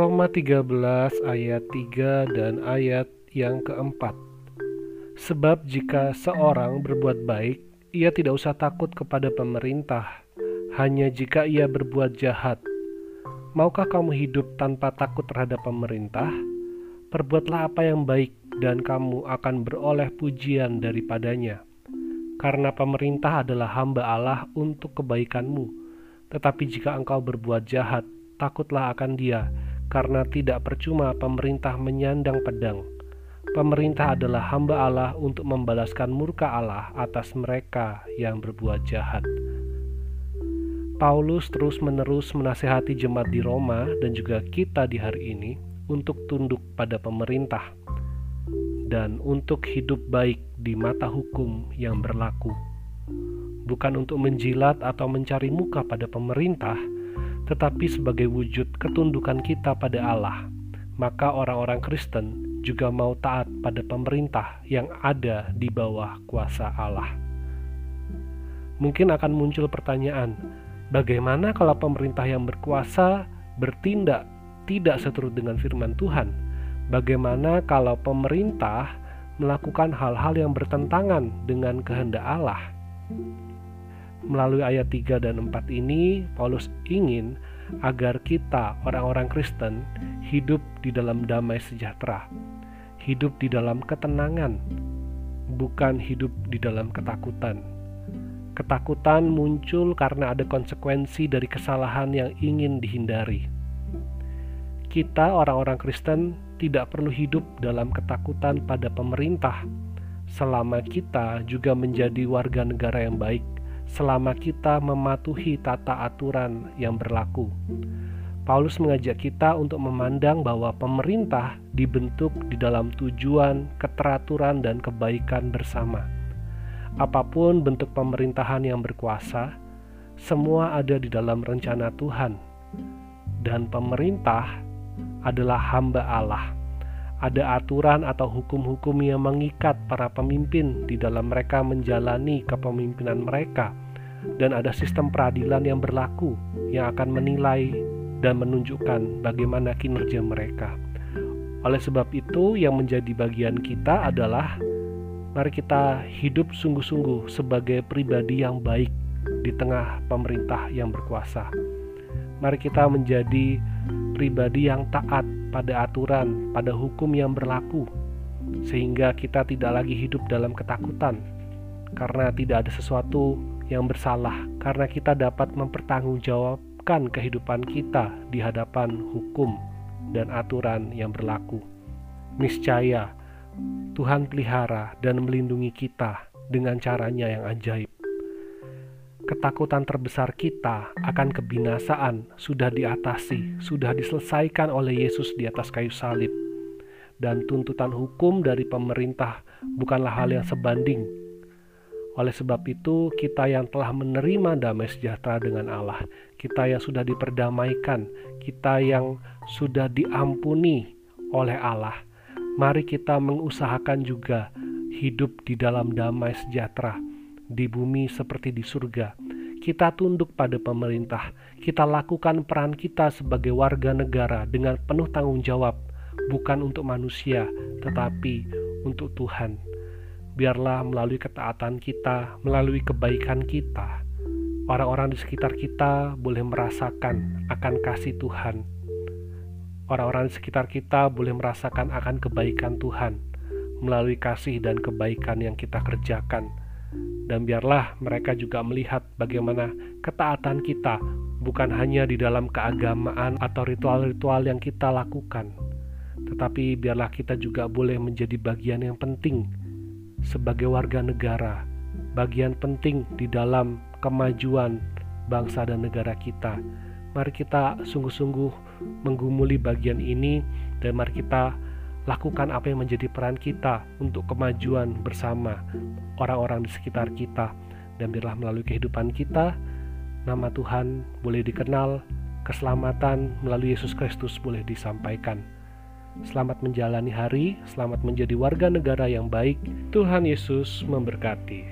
Roma 13 ayat 3 dan ayat yang keempat. Sebab jika seorang berbuat baik, ia tidak usah takut kepada pemerintah, hanya jika ia berbuat jahat. Maukah kamu hidup tanpa takut terhadap pemerintah? Perbuatlah apa yang baik dan kamu akan beroleh pujian daripadanya. Karena pemerintah adalah hamba Allah untuk kebaikanmu. Tetapi jika engkau berbuat jahat, takutlah akan dia, karena tidak percuma pemerintah menyandang pedang. Pemerintah adalah hamba Allah untuk membalaskan murka Allah atas mereka yang berbuat jahat. Paulus terus-menerus menasehati jemaat di Roma dan juga kita di hari ini untuk tunduk pada pemerintah dan untuk hidup baik di mata hukum yang berlaku. Bukan untuk menjilat atau mencari muka pada pemerintah, tetapi sebagai wujud ketundukan kita pada Allah, maka orang-orang Kristen juga mau taat pada pemerintah yang ada di bawah kuasa Allah. Mungkin akan muncul pertanyaan, bagaimana kalau pemerintah yang berkuasa bertindak tidak seturut dengan firman Tuhan? Bagaimana kalau pemerintah melakukan hal-hal yang bertentangan dengan kehendak Allah? Melalui ayat 3 dan 4 ini, Paulus ingin agar kita, orang-orang Kristen, hidup di dalam damai sejahtera, hidup di dalam ketenangan, bukan hidup di dalam ketakutan. Ketakutan muncul karena ada konsekuensi dari kesalahan yang ingin dihindari. Kita, orang-orang Kristen, tidak perlu hidup dalam ketakutan pada pemerintah, selama kita juga menjadi warga negara yang baik selama kita mematuhi tata aturan yang berlaku. Paulus mengajak kita untuk memandang bahwa pemerintah dibentuk di dalam tujuan, keteraturan, dan kebaikan bersama. Apa pun bentuk pemerintahan yang berkuasa, semua ada di dalam rencana Tuhan, dan pemerintah adalah hamba Allah ada aturan atau hukum-hukum yang mengikat para pemimpin di dalam mereka menjalani kepemimpinan mereka, dan ada sistem peradilan yang berlaku yang akan menilai dan menunjukkan bagaimana kinerja mereka. Oleh sebab itu, yang menjadi bagian kita adalah mari kita hidup sungguh-sungguh sebagai pribadi yang baik di tengah pemerintah yang berkuasa. Mari kita menjadi pribadi yang taat pada aturan, pada hukum yang berlaku, sehingga kita tidak lagi hidup dalam ketakutan karena tidak ada sesuatu yang bersalah, karena kita dapat mempertanggungjawabkan kehidupan kita di hadapan hukum dan aturan yang berlaku. Niscaya Tuhan pelihara dan melindungi kita dengan caranya yang ajaib ketakutan terbesar kita akan kebinasaan sudah diatasi, sudah diselesaikan oleh Yesus di atas kayu salib. Dan tuntutan hukum dari pemerintah bukanlah hal yang sebanding. Oleh sebab itu, kita yang telah menerima damai sejahtera dengan Allah, kita yang sudah diperdamaikan, kita yang sudah diampuni oleh Allah, mari kita mengusahakan juga hidup di dalam damai sejahtera di bumi seperti di surga. Kita tunduk pada pemerintah, kita lakukan peran kita sebagai warga negara dengan penuh tanggung jawab, bukan untuk manusia, tetapi untuk Tuhan. Biarlah melalui ketaatan kita, melalui kebaikan kita, orang-orang di sekitar kita boleh merasakan akan kasih Tuhan. Orang-orang di sekitar kita boleh merasakan akan kebaikan Tuhan melalui kasih dan kebaikan yang kita kerjakan dan biarlah mereka juga melihat bagaimana ketaatan kita bukan hanya di dalam keagamaan atau ritual-ritual yang kita lakukan, tetapi biarlah kita juga boleh menjadi bagian yang penting sebagai warga negara, bagian penting di dalam kemajuan bangsa dan negara kita. Mari kita sungguh-sungguh menggumuli bagian ini dan mari kita lakukan apa yang menjadi peran kita untuk kemajuan bersama orang-orang di sekitar kita dan biarlah melalui kehidupan kita nama Tuhan boleh dikenal keselamatan melalui Yesus Kristus boleh disampaikan Selamat menjalani hari, selamat menjadi warga negara yang baik. Tuhan Yesus memberkati.